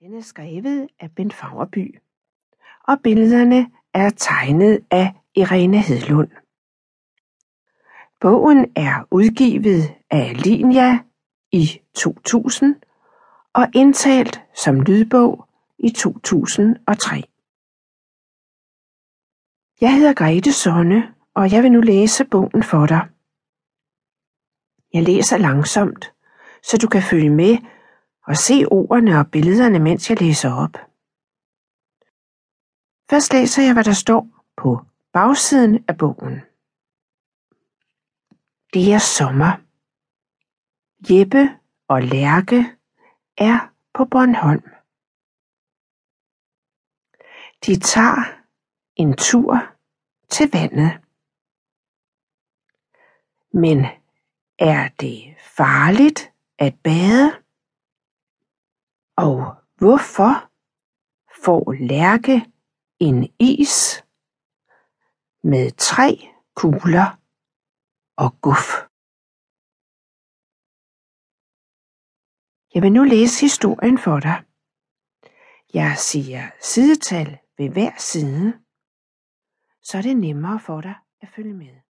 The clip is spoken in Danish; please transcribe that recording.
Den er skrevet af Bent Fagerby, og billederne er tegnet af Irene Hedlund. Bogen er udgivet af Linia i 2000 og indtalt som lydbog i 2003. Jeg hedder Grete Sonne, og jeg vil nu læse bogen for dig. Jeg læser langsomt, så du kan følge med og se ordene og billederne, mens jeg læser op. Først læser jeg, hvad der står på bagsiden af bogen. Det er sommer. Jeppe og Lærke er på Bornholm. De tager en tur til vandet. Men er det farligt at bade? Og hvorfor får Lærke en is med tre kugler og guf? Jeg vil nu læse historien for dig. Jeg siger sidetal ved hver side, så er det nemmere for dig at følge med.